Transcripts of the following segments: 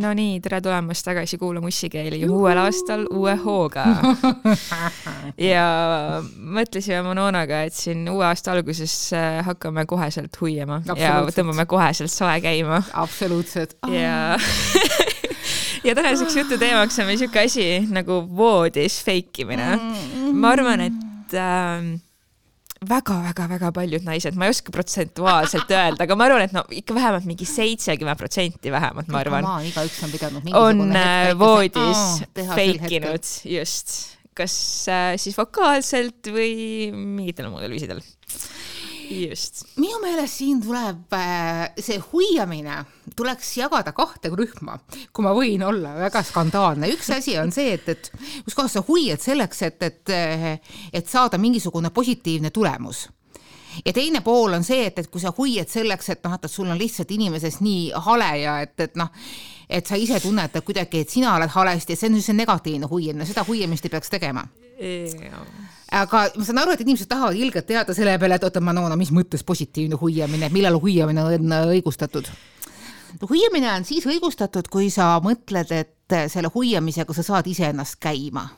Nonii, tere tulemast tagasi kuulama Ussikeeli uuel aastal uue hooga. ja mõtlesime Mononaga, et siin uue aasta alguses äh, hakkame koheselt huiama ja tõmbame koheselt soe käima. absoluutselt. ja ja tänaseks jutu teemaks on meil siuke asi nagu voodis fake imine. ma arvan, et äh, väga-väga-väga paljud naised, ma ei oska protsentuaalselt öelda, aga ma arvan, et no ikka vähemalt mingi seitsekümmend protsenti vähemalt, ma arvan. igaüks on pidanud on äh, voodis fake inud, just. kas äh, siis vokaalselt või mingitel muudel viisidel just. minu meelest siin tuleb äh, see huiamine tuleks jagada kahte rühma, kui ma võin olla väga skandaalne. üks asi on see, et, et kus kohas sa huiad selleks, et, et, et saada mingisugune positiivne tulemus ja teine pool on see, et, et kui sa hoiad selleks, et noh, et sul on lihtsalt inimesest nii hale ja et, et noh, et sa ise tunnetad kuidagi, et sina oled halesti, et see on see negatiivne huiamine, seda huiamist ei peaks tegema aga ma saan aru, et inimesed tahavad ilgelt teada selle peale, et oota, ma no, no mis mõttes positiivne huiamine, millal huiamine on õigustatud? huiamine on siis õigustatud, kui sa mõtled, et selle huiamisega sa saad iseennast käima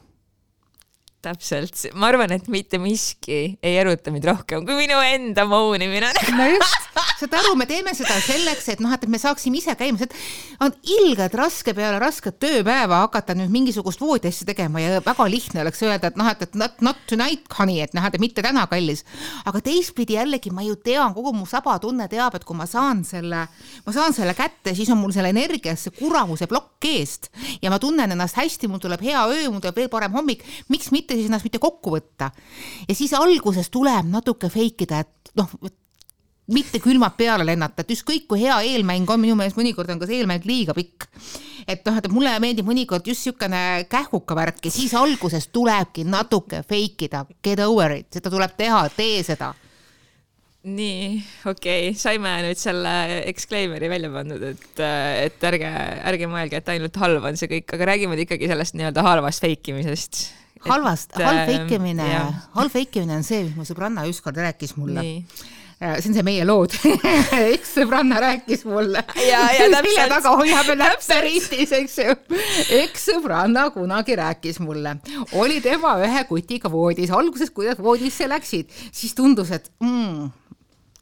täpselt, ma arvan, et mitte miski ei eruta mind rohkem kui minu enda mounimine. no just, saad aru, me teeme seda selleks, et noh, et me saaksime ise käima, see on ilgelt raske peale rasket tööpäeva hakata nüüd mingisugust voodiasja tegema ja väga lihtne oleks öelda, et noh, et, et not, not tonight, honey, et noh, et mitte täna, kallis. aga teistpidi jällegi ma ju tean, kogu mu sabatunne teab, et kui ma saan selle, ma saan selle kätte, siis on mul selle energiasse kuramuse plokk eest ja ma tunnen ennast hästi, mul tuleb hea öö, mul tuleb veel parem hommik, miks mitte siis ennast mitte kokku võtta. ja siis alguses tuleb natuke fake ida, et noh, mitte külmad peale lennata, et ükskõik kui hea eelmäng on, minu meelest mõnikord on ka see eelmäng liiga pikk. et noh, et mulle meeldib mõnikord just niisugune kähkuka värk ja siis alguses tulebki natuke fake ida, get over it, seda tuleb teha, tee seda. Nii, okei okay., saime nüüd selle exclaimer'i välja pandud, et, et ärge, ärge mõelge, et ainult halb on see kõik, aga räägime ikkagi sellest nii-öelda halvast fake imisest. Halvast, halb fake imine, halb fake imine on see, mis mu sõbranna ükskord rääkis mulle. Äh, see on see meie lood üks sõbranna rääkis mulle. ja, ja täpselt. taga hoiab näppe ristis, eks ju. üks sõbranna kunagi rääkis mulle, oli tema ühe kutiga voodis, alguses, kuidas voodisse läksid, siis tundus, et mm,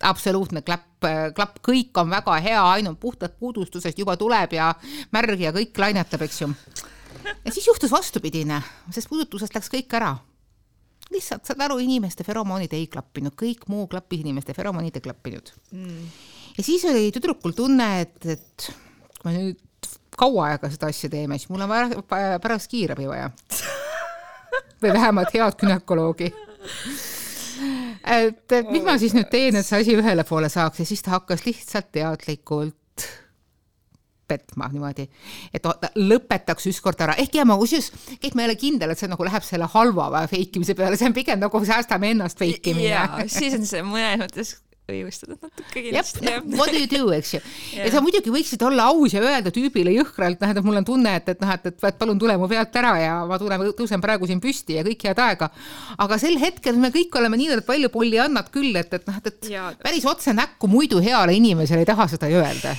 absoluutne klapp, klapp, kõik on väga hea, ainult puhtalt puudustusest juba tuleb ja märg ja kõik lainetab, eks ju ja siis juhtus vastupidine, sest puudutusest läks kõik ära. Lihtsalt saad aru, inimeste feromoonid ei klappinud, kõik muu klappis, inimeste feromoonid ei klappinud. Mm.. ja siis oli tüdrukul tunne, et, et kui me nüüd kaua aega seda asja teeme, siis mul on vaja pärast kiirabi vaja. Või vähemalt head günekoloogi et, et mis ma siis nüüd teen, et see asi ühele poole saaks? Ja siis ta hakkas lihtsalt teadlikult petma niimoodi, et lõpetaks ükskord ära, ehk ja ma kusjuures, kõik ma ei ole kindel, et see nagu läheb selle halva fake imise peale, see on pigem nagu säästame ennast fake imine. jaa, siis on see mõnes mõttes õigustatud natuke kindlasti. jah, what do you do, eks ju. ja sa muidugi võiksid olla aus ja öelda tüübile jõhkralt, noh, et mul on tunne, et, et noh, et, et palun tule mu pealt ära ja ma tulen, tõusen praegu siin püsti ja kõik head aega. aga sel hetkel me kõik oleme niivõrd palju polliannad küll, et, et noh, et, et ja. päris otse näkku muidu heale inimesele ei taha seda öelda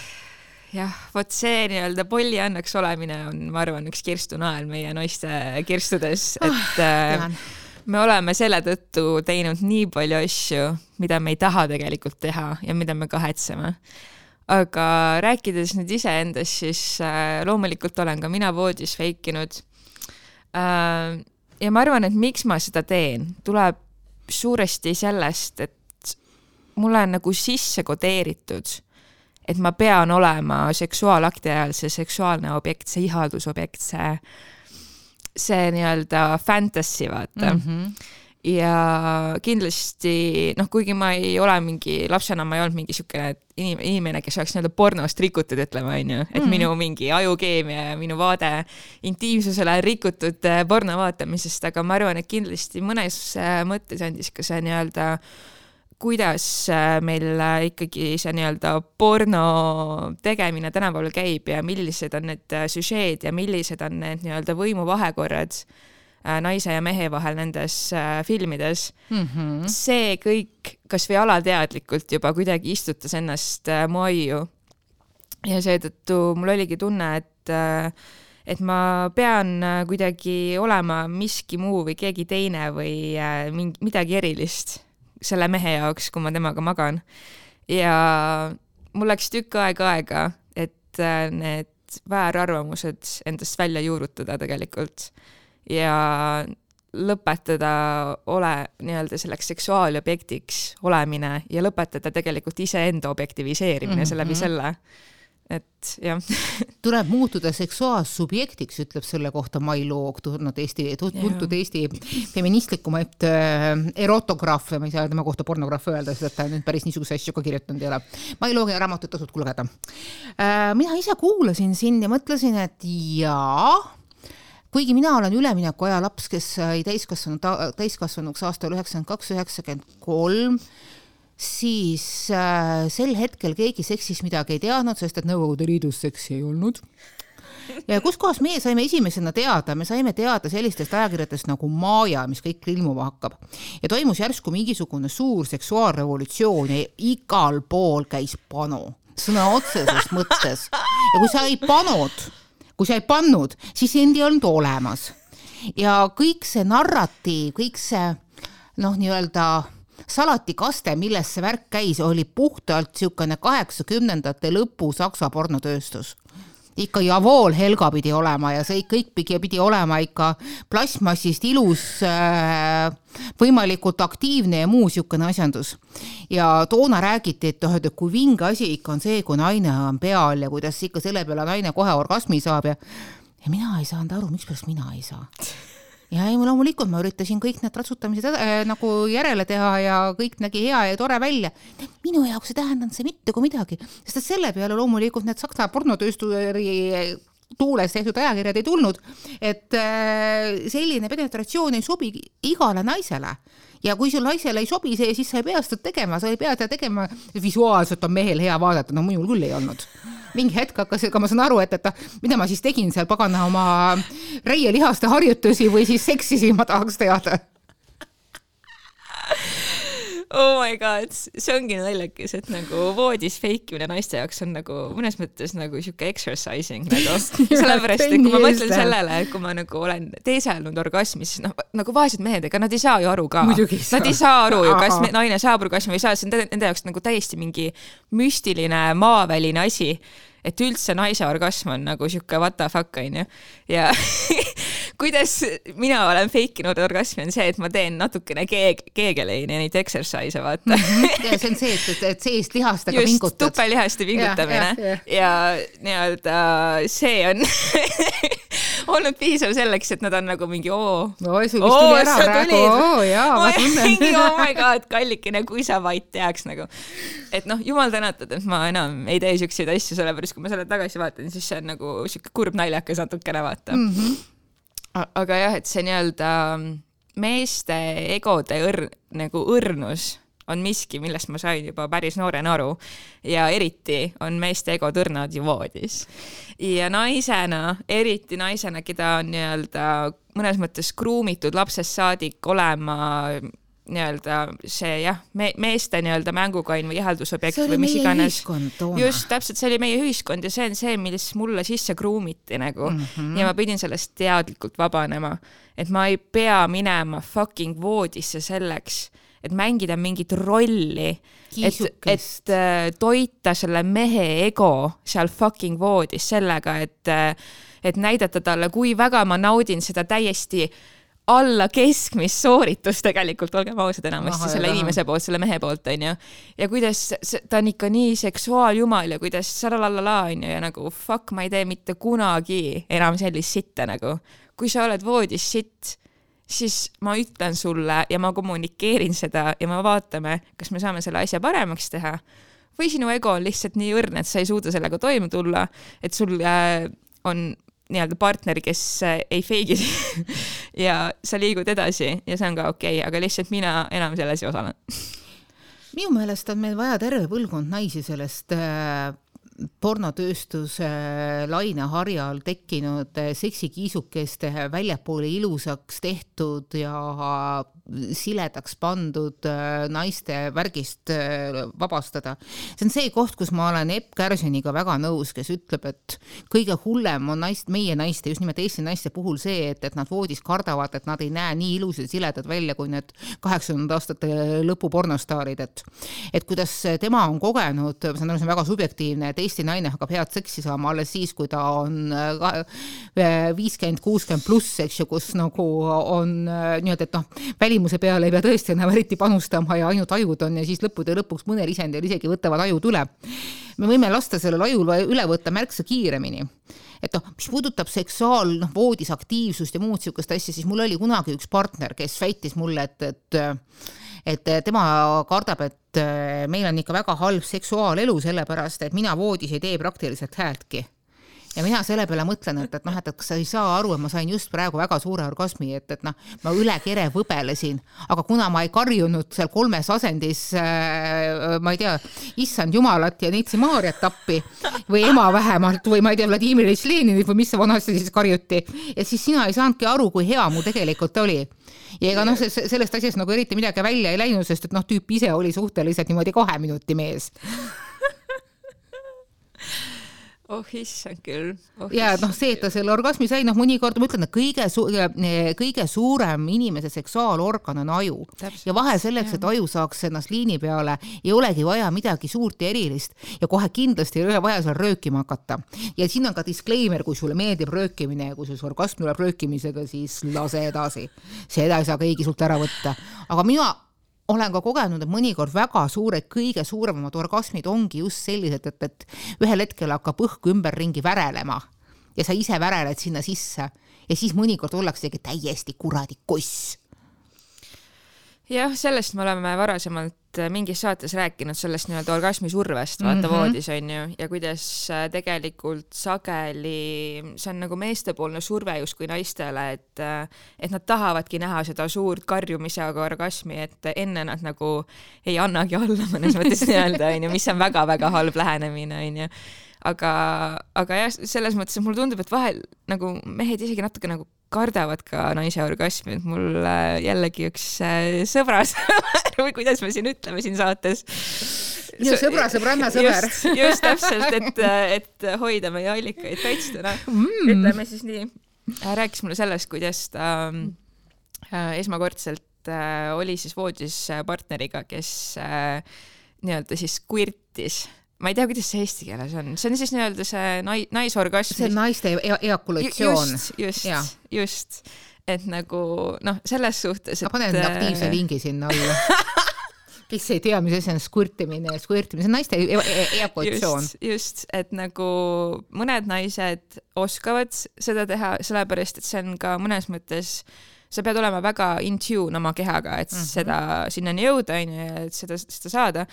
jah, vot see nii-öelda polliannaks olemine on, ma arvan, üks kirstunael meie naiste kirstudes, et oh, äh, me oleme selle tõttu teinud nii palju asju, mida me ei taha tegelikult teha ja mida me kahetseme. aga rääkides nüüd iseendast, siis äh, loomulikult olen ka mina voodis fake inud äh,. ja ma arvan, et miks ma seda teen, tuleb suuresti sellest, et mulle on nagu sisse kodeeritud et ma pean olema seksuaalakti ajal see seksuaalne objekt, see ihaldusobjekt, see, see nii-öelda fantasy, vaata mm. -hmm ja kindlasti noh, kuigi ma ei ole mingi, lapsena ma ei olnud mingi siukene inim-, inimene, kes oleks nii-öelda pornost rikutud, ütleme onju, et mm. minu mingi ajukeemia ja minu vaade intiimsusele on rikutud eh, porno vaatamisest, aga ma arvan, et kindlasti mõnes eh, mõttes andis ka see nii-öelda äh, kuidas äh, meil äh, ikkagi see nii-öelda porno tegemine tänapäeval käib ja millised on need äh, süžeed ja millised on need nii-öelda võimuvahekorrad naise ja mehe vahel nendes filmides mm. -hmm. see kõik kasvõi alateadlikult juba kuidagi istutas ennast mu aiu. ja seetõttu mul oligi tunne, et et ma pean kuidagi olema miski muu või keegi teine või mingi, midagi erilist selle mehe jaoks, kui ma temaga magan. ja mul läks tükk aega aega, et äh, need väärarvamused endast välja juurutada tegelikult ja lõpetada ole nii-öelda selleks seksuaalobjektiks olemine ja lõpetada tegelikult iseenda objektiviseerimine mm -hmm. läbi selle et jah tuleb muutuda seksuaalsubjektiks, ütleb selle kohta Mai Loog, tuntud Eesti, tuntud Eesti feministlikumaid äh, erotograafe, ma ei saa tema kohta pornograaf öelda, sest et ta nüüd päris niisuguseid asju ka kirjutanud ei ole. Mai Loogi raamatut tasub lugeda äh,. mina ise kuulasin sind ja mõtlesin, et jaa kuigi mina olen üleminekuaja laps, kes sai täiskasvanud, täiskasvanuks aastal üheksakümmend kaks, üheksakümmend kolm, siis äh, sel hetkel keegi seksist midagi ei teadnud, sest et Nõukogude Liidus seksi ei olnud. ja kuskohast meie saime esimesena teada, me saime teada sellistest ajakirjadest nagu Maja, mis kõik ilmuma hakkab ja toimus järsku mingisugune suur seksuaalrevolutsioon ja igal pool käis panu, sõna otseses mõttes. ja kui sa ei pannud, kui sa ei pannud, siis sind ei olnud olemas. ja kõik see narratiiv, kõik see noh, nii-öelda salatikaste, millest see värk käis, oli puhtalt niisugune kaheksakümnendate lõpu Saksa pornotööstus ikka Javool Helga pidi olema ja see kõik pidi, pidi olema ikka plastmassist ilus, äh, võimalikult aktiivne ja muu niisugune asjandus. ja toona räägiti, et noh, et kui vinge asi ikka on see, kui naine on peal ja kuidas ikka selle peale naine kohe orgasmi saab ja ja mina ei saanud aru, mikspärast mina ei saa ja ei, loomulikult ma üritasin kõik need ratsutamised äh, nagu järele teha ja kõik nägi hea ja tore välja. minu jaoks ei tähendanud see mitte kui midagi, sest et selle peale loomulikult need Saksa pornotöösturi tuules tehtud ajakirjad ei tulnud, et äh, selline penetratsioon ei sobi igale naisele ja kui sul naisele ei sobi see, siis sa ei pea seda tegema, sa ei pea seda tegema, visuaalselt on mehel hea vaadata, no minul küll ei olnud. Mingi hetk hakkas, ega ma saan aru, et, et mida ma siis tegin seal pagana oma reielihaste harjutusi või siis seksisin, ma tahaks teada oh my god, see ongi naljakas, et nagu voodis fake imine naiste jaoks on nagu mõnes mõttes nagu sihuke exercising nagu. sellepärast, et kui ma mõtlen sellele, et kui ma nagu olen teeselnud orgasmi, siis noh, nagu vaesed mehed, ega nad ei saa ju aru ka. Nad ei saa. aru ju, kas naine saab orgasmi või ei saa, see on nende jaoks nagu täiesti mingi müstiline maaväline asi et üldse naise orgasm on nagu sihuke what the fuck onju ja kuidas mina olen fake inud orgasmi on see, et ma teen natukene keeg-, keegeleini neid exercise vaata mm. -hmm. ja see on see, et, et, et seest lihastega Just, pingutad. tupelihaste pingutamine ja, ja, ja. ja nii-öelda see on olnud piisav selleks, et nad on nagu mingi oo. oi, sul vist tuli ära praegu, oo jaa, ma tunnen. oh my god, kallikene, kui sa vaid teaks nagu. et noh, jumal tänatud, et ma enam ei tee siukseid asju, sellepärast kui ma selle tagasi vaatan, siis see on nagu siuke kurb naljakas natukene vaata mm. -hmm. aga jah, et see nii-öelda meeste egode õrn, nagu õrnus on miski, millest ma sain juba päris noorena aru ja eriti on meeste egod õrnad ju voodis. ja naisena, eriti naisena, keda on nii-öelda mõnes mõttes kruumitud lapsest saadik olema nii-öelda see jah me, meeste nii-öelda mängukain või ihaldusobjekt või mis iganes. just, täpselt, see oli meie ühiskond ja see on see, mis mulle sisse kruumiti nagu mm -hmm. ja ma pidin sellest teadlikult vabanema, et ma ei pea minema fucking voodisse selleks et mängida mingit rolli, et, et äh, toita selle mehe ego seal fucking voodis sellega, et, äh, et näidata talle, kui väga ma naudin seda täiesti alla keskmist sooritust tegelikult, olgem ausad, enamasti selle inimese poolt, selle mehe poolt, onju. ja kuidas ta on ikka nii seksuaaljumal ja kuidas saralala, onju, ja nagu fuck, ma ei tee mitte kunagi enam sellist sitta nagu. kui sa oled voodis sitt siis ma ütlen sulle ja ma kommunikeerin seda ja me vaatame, kas me saame selle asja paremaks teha. või sinu ego on lihtsalt nii õrn, et sa ei suuda sellega toime tulla, et sul äh, on nii-öelda partner, kes äh, ei feigi ja sa liigud edasi ja see on ka okei okay,, aga lihtsalt mina enam selles ei osale minu meelest on meil vaja terve põlvkond naisi sellest pornotööstuse laineharjal tekkinud seksikiisukeste väljapoole ilusaks tehtud ja siledaks pandud äh, naiste värgist äh, vabastada. see on see koht, kus ma olen Epp Kärsiniga väga nõus, kes ütleb, et kõige hullem on naist, meie naiste, just nimelt Eesti naiste puhul see, et, et nad voodis kardavad, et nad ei näe nii ilusad siledad välja kui need kaheksakümnendate aastate lõpu pornostaarid, et et kuidas tema on kogenud, ma saan aru, see on väga subjektiivne, et Eesti naine hakkab head seksi saama alles siis, kui ta on viiskümmend, kuuskümmend pluss, eks ju, kus nagu on äh, nii-öelda, et noh, välimuse peale ei pea tõesti enam eriti panustama ja ainult ajud on ja siis lõppude lõpuks mõnel isendil isegi võtavad ajud üle. me võime lasta sellel ajul üle võtta märksa kiiremini et noh, mis puudutab seksuaal, noh, voodis aktiivsust ja muud niisugust asja, siis mul oli kunagi üks partner, kes väitis mulle, et, et et tema kardab, et meil on ikka väga halb seksuaalelu, sellepärast et mina voodis ei tee praktiliselt häältki ja mina selle peale mõtlen, et, et noh, et, et kas sa ei saa aru, et ma sain just praegu väga suure orgasmi, et, et noh, ma üle kere võbelesin, aga kuna ma ei karjunud seal kolmes asendis äh,, ma ei tea, issand jumalat ja neitsi Maarjat appi või ema vähemalt või ma ei tea, Vladimir Leninit või mis vanasti siis karjuti, et siis sina ei saanudki aru, kui hea mul tegelikult oli. Ja ega noh, sellest asjast nagu eriti midagi välja ei läinud, sest et noh, tüüp ise oli suhteliselt niimoodi kahe minuti mees oh issand küll oh,. ja noh, see, et ta selle orgasmi sai, noh, mõnikord ma ütlen, et kõige su-, kõige suurem inimese seksuaalorgan on aju Täpselt. ja vahel selleks, et aju saaks ennast liini peale, ei olegi vaja midagi suurt ja erilist ja kohe kindlasti ei ole vaja seal röökima hakata. ja siin on ka disclaimer, kui sulle meeldib röökimine ja kui sul orgasm tuleb röökimisega, siis lase edasi. seda ei saa keegi sult ära võtta. aga mina olen ka kogenud, et mõnikord väga suured, kõige suuremad orgasmid ongi just sellised, et, et ühel hetkel hakkab õhk ümberringi värelema ja sa ise väreled sinna sisse. Ja siis mõnikord ollaksegi täiesti kuradi koss jah, sellest me oleme varasemalt äh, mingis saates rääkinud, sellest nii-öelda orgasmi survest, vaata mm -hmm. voodis on ju, ja kuidas äh, tegelikult sageli see on nagu meestepoolne surve justkui naistele, et äh, et nad tahavadki näha seda suurt karjumisega orgasmi, et enne nad nagu ei annagi alla mõnes mõttes nii-öelda onju, mis on väga-väga halb lähenemine onju aga, aga jah, selles mõttes, et mulle tundub, et vahel nagu mehed isegi natuke nagu kardavad ka naise orgasmi, et mul jällegi üks äh, sõbrasõber või kuidas me siin ütleme siin saates. sõbra, sõbranna, sõber. just, täpselt, et, et hoida meie allikaid kaitstuna mm.. ütleme siis nii. rääkis mulle sellest, kuidas ta äh, esmakordselt äh, oli siis voodis partneriga, kes äh, nii-öelda siis quirtis ma ei tea, kuidas see eesti keeles on, see on siis nii-öelda see nai-, naisorgasm. see on naiste e eakulatsioon. just, just, just, et nagu noh, selles suhtes, et. pane nüüd aktiivse lingi sinna alla kes ei tea, mis asi on squirtimine squirtimine, see on naiste e e eakulatsioon. just, just, et nagu mõned naised oskavad seda teha, sellepärast et see on ka mõnes mõttes sa pead olema väga in tune oma kehaga, et mm -hmm. seda sinnani jõuda, onju, ja et seda, seda saada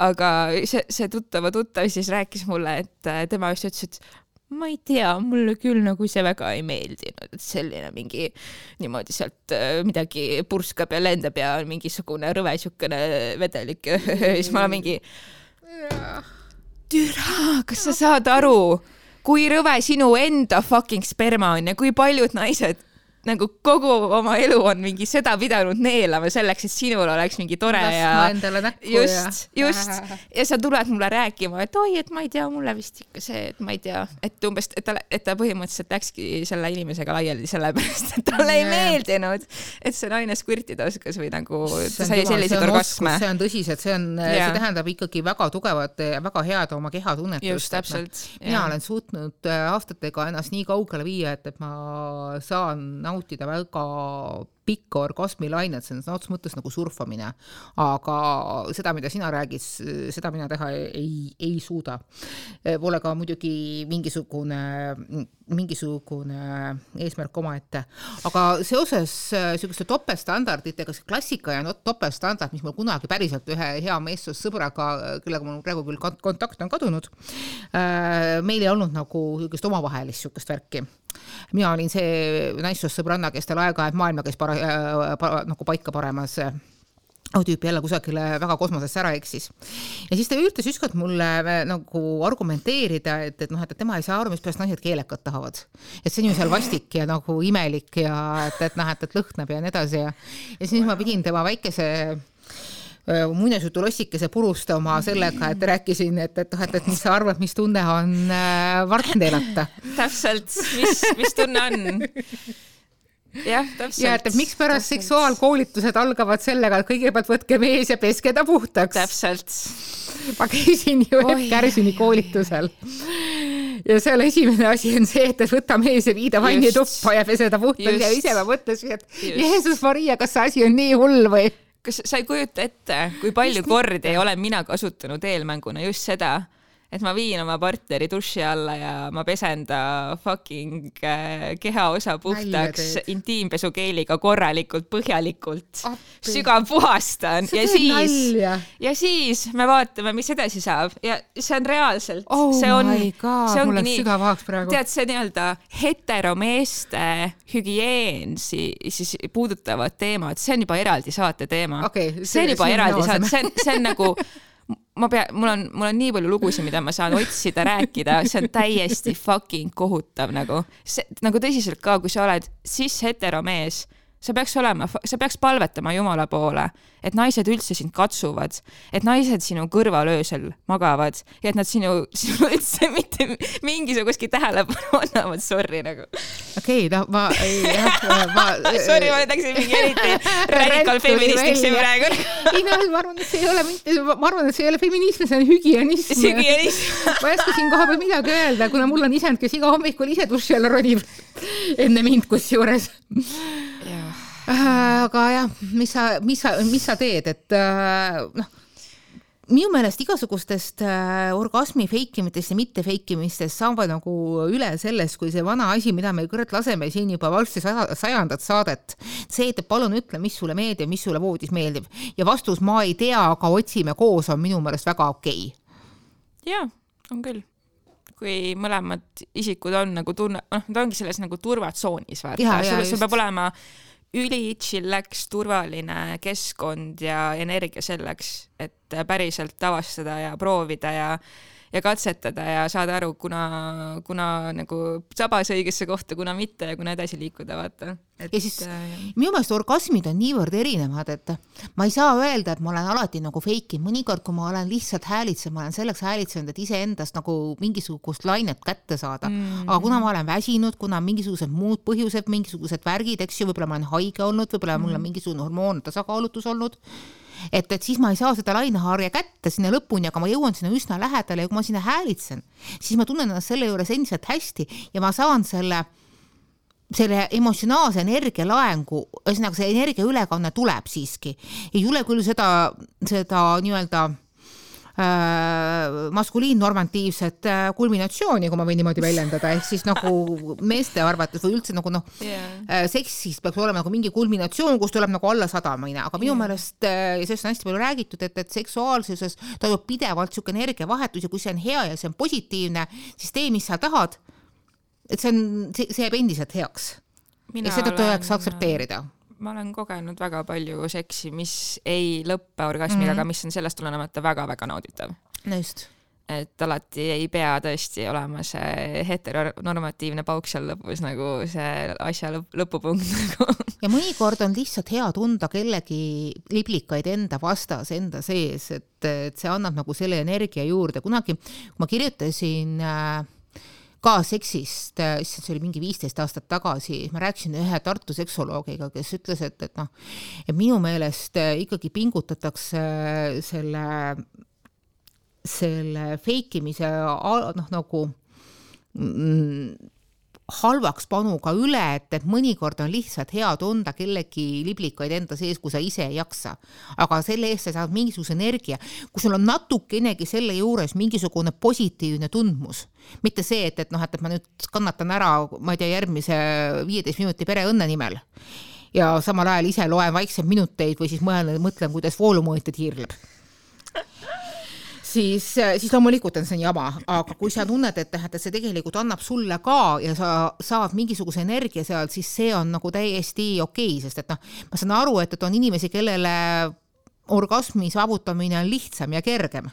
aga see, see tuttava tuttav siis rääkis mulle, et äh, tema just ütles, et ma ei tea, mulle küll nagu see väga ei meeldinud, et selline mingi niimoodi sealt äh, midagi purskab ja lendab ja on mingisugune rõve siukene vedelik ja siis ma olen mingi. türa, kas sa saad aru, kui rõve sinu enda fucking sperma on ja kui paljud naised nagu kogu oma elu on mingi seda pidanud neelama selleks, et sinul oleks mingi tore Laskma ja just, just ja sa tuled mulle rääkima, et oi, et ma ei tea, mulle vist ikka see, et ma ei tea, et umbes, et ta, et ta põhimõtteliselt läkski selle inimesega laiali sellepärast, et talle ei meeldinud, et see naine skvirtida oskas või nagu ta sai selliseid orgasme. see on tõsiselt, see on, see tähendab ikkagi väga tugevat ja väga head oma kehatunnetust. just, täpselt. mina olen suutnud äh, aastatega ennast nii kaugele viia, et, et ma saan nautida väga pikka orgasmilainet, see on sõna otseses mõttes nagu surfamine. aga seda, mida sina räägid, seda mina teha ei, ei suuda. Pole ka muidugi mingisugune, mingisugune eesmärk omaette. aga seoses niisuguste topeltstandarditega, see klassika ja topeltstandard, mis mul kunagi päriselt ühe hea meessoost sõbraga, kellega mul praegu küll kontakt on kadunud, meil ei olnud nagu niisugust omavahelist niisugust värki mina olin see naissoost sõbranna, kes tal aeg-ajalt maailma käis para-, pa, nagu paika paremas tüüp jälle kusagile väga kosmosesse ära eksis. ja siis ta üritas ükskord mulle äh, nagu argumenteerida, et, et noh, et tema ei saa aru, mispärast naised keelekat tahavad. et see on ju seal vastik ja nagu imelik ja et, et noh, et, et lõhnab ja nii edasi ja ja siis ma pidin tema väikese muinasjutulossikese purustama sellega, et rääkisin, et, et noh, et, et mis sa arvad, mis tunne on vart neelata. täpselt, mis, mis tunne on jah, täpselt. ja et, et mikspärast seksuaalkoolitused algavad sellega, et kõigepealt võtke mees ja peske ta puhtaks. täpselt. ma käisin ju Epp Kärsini koolitusel ja seal esimene asi on see, et võta mees ja vii ta vannituppa ja pese ta puhtaks ja ise ma mõtlesin, et Jeesus Maria, kas see asi on nii hull või? Kas sa ei kujuta ette, kui palju kordi olen mina kasutanud eelmänguna just seda et ma viin oma partneri duši alla ja ma pesen ta fucking äh, kehaosa puhtaks intiimpesukeeliga korralikult, põhjalikult, sügavpuhastan ja siis, ja siis me vaatame, mis edasi saab. Ja see on reaalselt oh, see on, see ongi nii, tead, see nii-öelda heteromeeste hügieen siis puudutavad teemad, see on juba eraldi saate teema. Okay,. see on juba eraldi saate, see on, see on nagu ma pean, mul on, mul on nii palju lugusid, mida ma saan otsida, rääkida, see on täiesti fucking kohutav nagu, see nagu tõsiselt ka, kui sa oled cis-heteromees sa peaks olema, sa peaks palvetama Jumala poole, et naised üldse sind katsuvad, et naised sinu kõrval öösel magavad ja et nad sinu, sinu üldse mitte mingisugustki tähelepanu annavad, sorry nagu. okei okay,, no ma, jah, ma Sorry, ma läksin mingi eriti radikal feministiks siin praegu. ei no ma arvan, et see ei ole mitte, ma arvan, et see ei ole feminism, see on hügienism. hügienism ma ei oska siin koha peal midagi öelda, kuna mul on isand, kes iga hommikul ise duši alla ronib enne mind kusjuures Äh, aga jah, mis sa, mis sa, mis sa teed, et äh, noh, minu meelest igasugustest äh, orgasmi feikimitest ja mitte feikimistest saavad nagu üle sellest, kui see vana asi, mida me kurat laseme siin juba varsti sajandat saadet. see, et palun ütle, mis sulle meeldib, mis sulle voodis meeldib. Ja vastus ma ei tea, aga otsime koos on minu meelest väga okei. Okay.. jaa, on küll. Kui mõlemad isikud on nagu tunne, noh, nad ongi selles nagu turvatsoonis, vaata, sul, sul peab olema üli chillax, turvaline keskkond ja energia selleks, et päriselt avastada ja proovida ja ja katsetada ja saada aru, kuna, kuna nagu sabas õigesse kohta, kuna mitte ja kuna edasi liikuda, vaata. ja siis äh, minu meelest orgasmid on niivõrd erinevad, et ma ei saa öelda, et ma olen alati nagu fake inud, mõnikord, kui ma olen lihtsalt häälitsenud, ma olen selleks häälitsenud, et iseendast nagu mingisugust lainet kätte saada mm.. aga kuna ma olen väsinud, kuna mingisugused muud põhjused, mingisugused värgid, eks ju, võib-olla ma olen haige olnud, võib-olla mm. mul on mm. mingisugune hormoon tasakaalutus olnud et, et siis ma ei saa seda laineharja kätte sinna lõpuni, aga ma jõuan sinna üsna lähedale ja kui ma sinna häälitsen, siis ma tunnen ennast selle juures endiselt hästi ja ma saan selle selle emotsionaalse energia laengu, ühesõnaga see energia ülekanne tuleb siiski. ei tule küll seda, seda nii-öelda maskuliinnormatiivset äh, kulminatsiooni, kui ma võin niimoodi väljendada, ehk siis nagu meeste arvates või üldse nagu noh yeah., seksis peaks olema nagu mingi kulminatsioon, kus tuleb nagu alla sadamine, aga minu yeah. meelest ja sellest on hästi palju räägitud, et, et seksuaalsuses toimub pidevalt niisugune energiavahetus ja kui see on hea ja see on positiivne, siis tee, mis sa tahad. et see on, see, see jääb endiselt heaks. ja seetõttu tuleks aktsepteerida ma olen kogenud väga palju seksi, mis ei lõppe orgasmiga mm, -hmm. aga mis on sellest tulenemata väga-väga nauditav. no just. et alati ei pea tõesti olema see heteronormatiivne pauk seal lõpus nagu see asja lõpp, lõpupunkt nagu. ja mõnikord on lihtsalt hea tunda kellegi liblikaid enda vastas, enda sees, et, et see annab nagu selle energia juurde. kunagi, kui ma kirjutasin äh, ka seksist, issand, see oli mingi viisteist aastat tagasi, ma rääkisin ühe Tartu seksoloogiga, kes ütles, et, et noh, et minu meelest ikkagi pingutatakse selle, selle fake imise noh, nagu mm, halvaks panuga üle, et, et mõnikord on lihtsalt hea tunda kellegi liblikaid enda sees, kui sa ise ei jaksa. aga selle eest sa saad mingisuguse energia, kui sul on natukenegi selle juures mingisugune positiivne tundmus, mitte see, et, et noh, et, et ma nüüd kannatan ära, ma ei tea, järgmise viieteist minuti pereõnne nimel. Ja samal ajal ise loen vaikselt minuteid või siis mõtlen, mõtlen, kuidas voolumõõtja tiirleb siis, siis loomulikult on see jama, aga kui sa tunned, et tähendab, et see tegelikult annab sulle ka ja sa saad mingisuguse energia sealt, siis see on nagu täiesti okei okay,, sest et noh, ma saan aru, et, et on inimesi, kellele orgasmi saavutamine on lihtsam ja kergem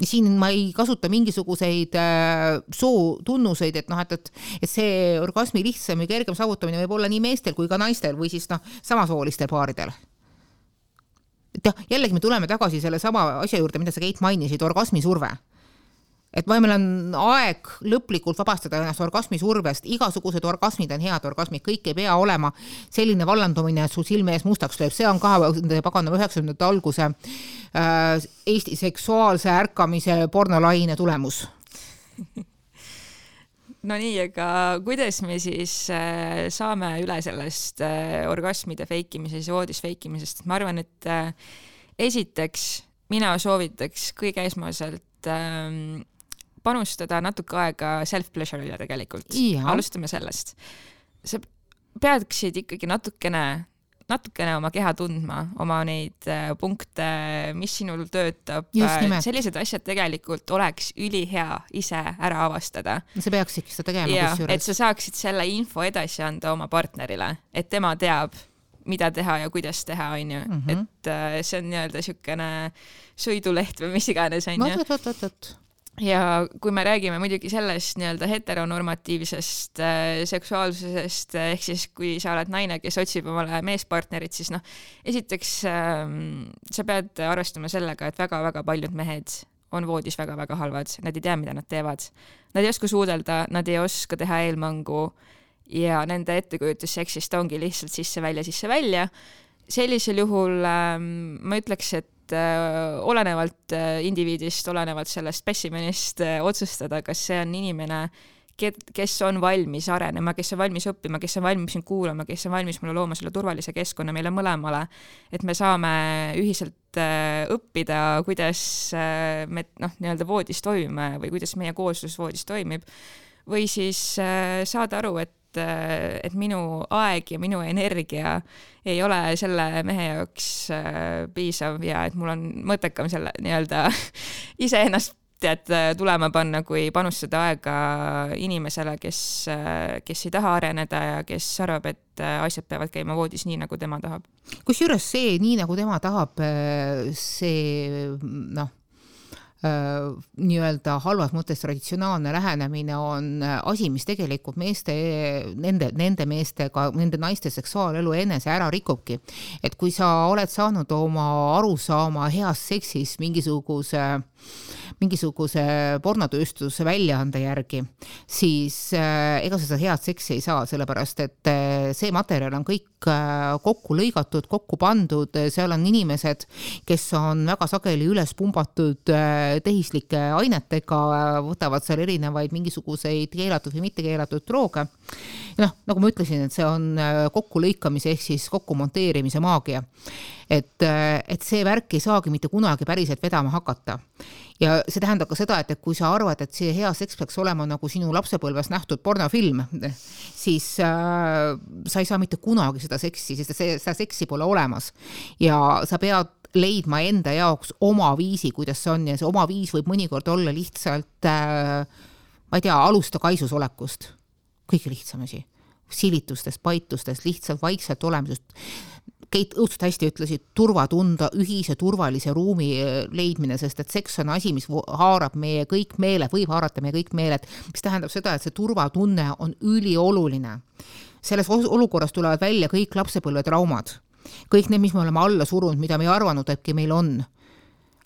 siin ma ei kasuta mingisuguseid äh, sootunnuseid, et noh, et, et, et see orgasmi lihtsam ja kergem saavutamine võib olla nii meestel kui ka naistel või siis noh, samasoolistel paaridel. Et jah, jällegi me tuleme tagasi sellesama asja juurde, mida sa, Keit, mainisid, orgasmisurve. et meil on aeg lõplikult vabastada ennast orgasmi survest, igasugused orgasmid on head orgasmid, kõik ei pea olema selline vallandumine, et su silme ees mustaks lööb, see on ka paganama üheksakümnendate alguse äh, Eesti seksuaalse ärkamise pornolaine tulemus no nii, aga kuidas me siis äh, saame üle sellest äh, orgasmide feikimisest ja voodis feikimisest, ma arvan, et äh, esiteks mina soovitaks kõige esmaselt ähm, panustada natuke aega self-pleasure'ile tegelikult. alustame sellest. sa peaksid ikkagi natukene, natukene oma keha tundma, oma neid äh, punkte, mis sinul töötab. sellised asjad tegelikult oleks ülihea ise ära avastada. sa peaksidki seda tegema kusjuures. et sa saaksid selle info edasi anda oma partnerile, et tema teab mida teha ja kuidas teha, onju, mhm. et äh, see on nii-öelda siukene sõiduleht või mis iganes, onju. vot, vot, vot, vot ja kui me räägime muidugi sellest nii-öelda heteronormatiivsest äh, seksuaalsusest äh, ehk siis kui sa oled naine, kes otsib omale meespartnerit, siis noh, esiteks äh, sa pead arvestama sellega, et väga-väga paljud mehed on voodis väga-väga halvad, nad ei tea, mida nad teevad. Nad ei oska suudelda, nad ei oska teha eelmängu ja nende ettekujutus seksist ongi lihtsalt sisse-välja, sisse-välja. sellisel juhul ähm, ma ütleks, et äh, olenevalt äh, indiviidist, olenevalt sellest spessimenist äh, otsustada, kas see on inimene, kes on valmis arenema, kes on valmis õppima, kes on valmis mind kuulama, kes on valmis mulle looma selle turvalise keskkonna meile mõlemale, et me saame ühiselt õppida, kuidas me noh, nii-öelda voodis toimime või kuidas meie kooslus voodis toimib, või siis saada aru, et et, et minu aeg ja minu energia ei ole selle mehe jaoks äh, piisav ja et mul on mõttekam selle nii-öelda iseennast tead tulema panna, kui panustada aega inimesele, kes, kes ei taha areneda ja kes arvab, et asjad peavad käima voodis nii, nagu tema tahab. kusjuures see, nii nagu tema tahab, see noh Äh, nii-öelda halvas mõttes traditsionaalne lähenemine on äh, asi, mis tegelikult meeste, nende, nende meestega, nende naiste seksuaalelu enese ära rikubki. et kui sa oled saanud oma arusaama heast seksist mingisuguse mingisuguse pornotööstuse väljaande järgi, siis äh, ega sa seda head seksi ei saa, sellepärast et äh, see materjal on kõik äh, kokku lõigatud, kokku pandud, seal on inimesed, kes on väga sageli üles pumbatud tehislike ainetega, võtavad seal erinevaid mingisuguseid keelatud või mitte keelatud drooge. noh, nagu ma ütlesin, et see on kokkulõikamise ehk siis kokkumonteerimise maagia et, et see värk ei saagi mitte kunagi päriselt vedama hakata ja see tähendab ka seda, et, et kui sa arvad, et see hea seks peaks olema nagu sinu lapsepõlves nähtud pornofilm, siis äh, sa ei saa mitte kunagi seda seksi, sest see, seda seksi pole olemas. ja sa pead leidma enda jaoks oma viisi, kuidas see on ja see oma viis võib mõnikord olla lihtsalt äh, ma ei tea, alusta kaisus olekust. kõige lihtsam asi. silitustest, paitustest, lihtsalt vaikselt olemisest Keit õudselt hästi ütlesid, turvatunda, ühise turvalise ruumi äh, leidmine, sest et seks on asi, mis haarab meie kõik meeled, võib haarata meie kõik meeled, mis tähendab seda, et see turvatunne on ülioluline. selles olukorras tulevad välja kõik lapsepõlvetraumad, kõik need, mis me oleme alla surunud, mida me ei arvanud, äkki meil on.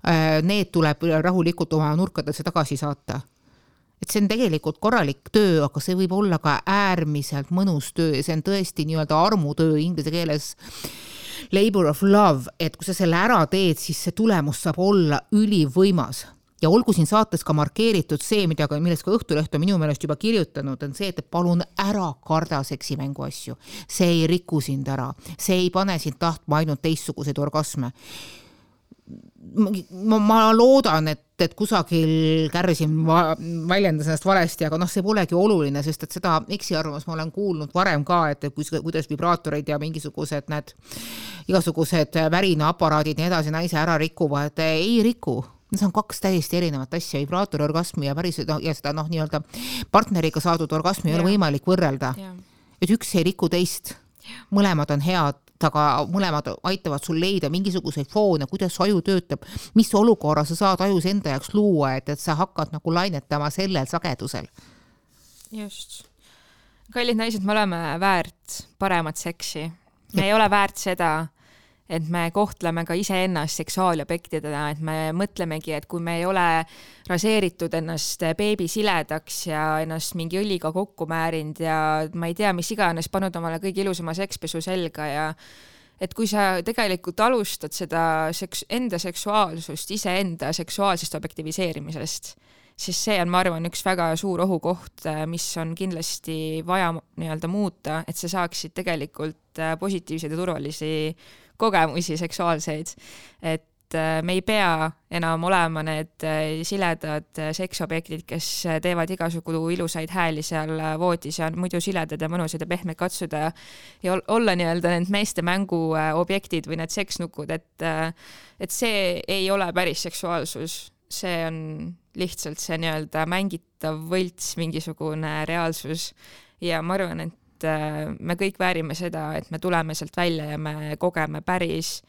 Äh, need tuleb rahulikult oma nurkadesse tagasi saata et see on tegelikult korralik töö, aga see võib olla ka äärmiselt mõnus töö ja see on tõesti nii-öelda armutöö inglise keeles labor of love, et kui sa selle ära teed, siis see tulemus saab olla ülivõimas ja olgu siin saates ka markeeritud see, mida millest ka Õhtuleht on minu meelest juba kirjutanud, on see, et palun ära karda seksimängu asju. see ei riku sind ära, see ei pane sind tahtma ainult teistsuguseid orgasme. Ma, ma loodan, et, et kusagil kärsin väljendas ennast valesti, aga noh, see polegi oluline, sest et seda eksiarvamust ma olen kuulnud varem ka, et kus, kuidas vibraatorid ja mingisugused need igasugused värinaaparaadid ja nii edasi naise ära rikuvad, ei riku Need on kaks täiesti erinevat asja, vibraatori orgasmi ja päris no, ja seda noh, nii-öelda partneriga saadud orgasmi ei ole võimalik võrrelda. et üks ei riku teist, mõlemad on head aga mõlemad aitavad sul leida mingisuguseid foone, kuidas aju töötab, mis olukorra sa saad ajus enda jaoks luua, et, et sa hakkad nagu lainetama sellel sagedusel. just. kallid naised, me oleme väärt paremat seksi. me ei ole väärt seda, et me kohtleme ka iseennast seksuaalobjektidena, et me mõtlemegi, et kui me ei ole raseeritud ennast beebisiledaks ja ennast mingi õliga kokku määrinud ja ma ei tea, mis iganes, pannud omale kõige ilusama sekspesu selga ja et kui sa tegelikult alustad seda seks-, enda seksuaalsust iseenda seksuaalsest objektiviseerimisest, siis see on, ma arvan, üks väga suur ohukoht, mis on kindlasti vaja nii-öelda muuta, et sa saaksid tegelikult positiivseid ja turvalisi kogemusi seksuaalseid, et äh, me ei pea enam olema need äh, siledad äh, seksobjektid, kes teevad igasugu ilusaid hääli seal voodis ja on muidu siledad ja mõnusad ja pehmed katsuda ja, ja olla nii-öelda need meeste mänguobjektid või need seksnukud, et, et see ei ole päris seksuaalsus, see on lihtsalt see nii-öelda mängitav võlts, mingisugune reaalsus. Ja ma arvan, et et äh, me kõik väärime seda, et me tuleme sealt välja ja me kogeme päris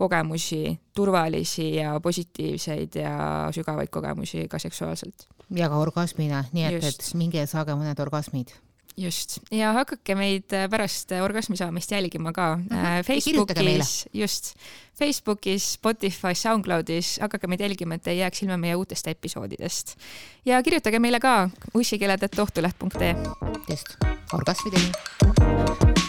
kogemusi, turvalisi ja positiivseid ja sügavaid kogemusi ka seksuaalselt. ja ka orgasmina, nii et, et minge ja saage mõned orgasmid just, ja hakake meid äh, pärast äh, orgasmi saamist jälgima ka mm -hmm. Facebookis, just, Facebookis, Spotify's, SoundCloudis, hakake meid jälgima, et ei jääks ilma meie uutest episoodidest. ja kirjutage meile ka ussikeeled.ohtuleht.ee. just, orgasmideni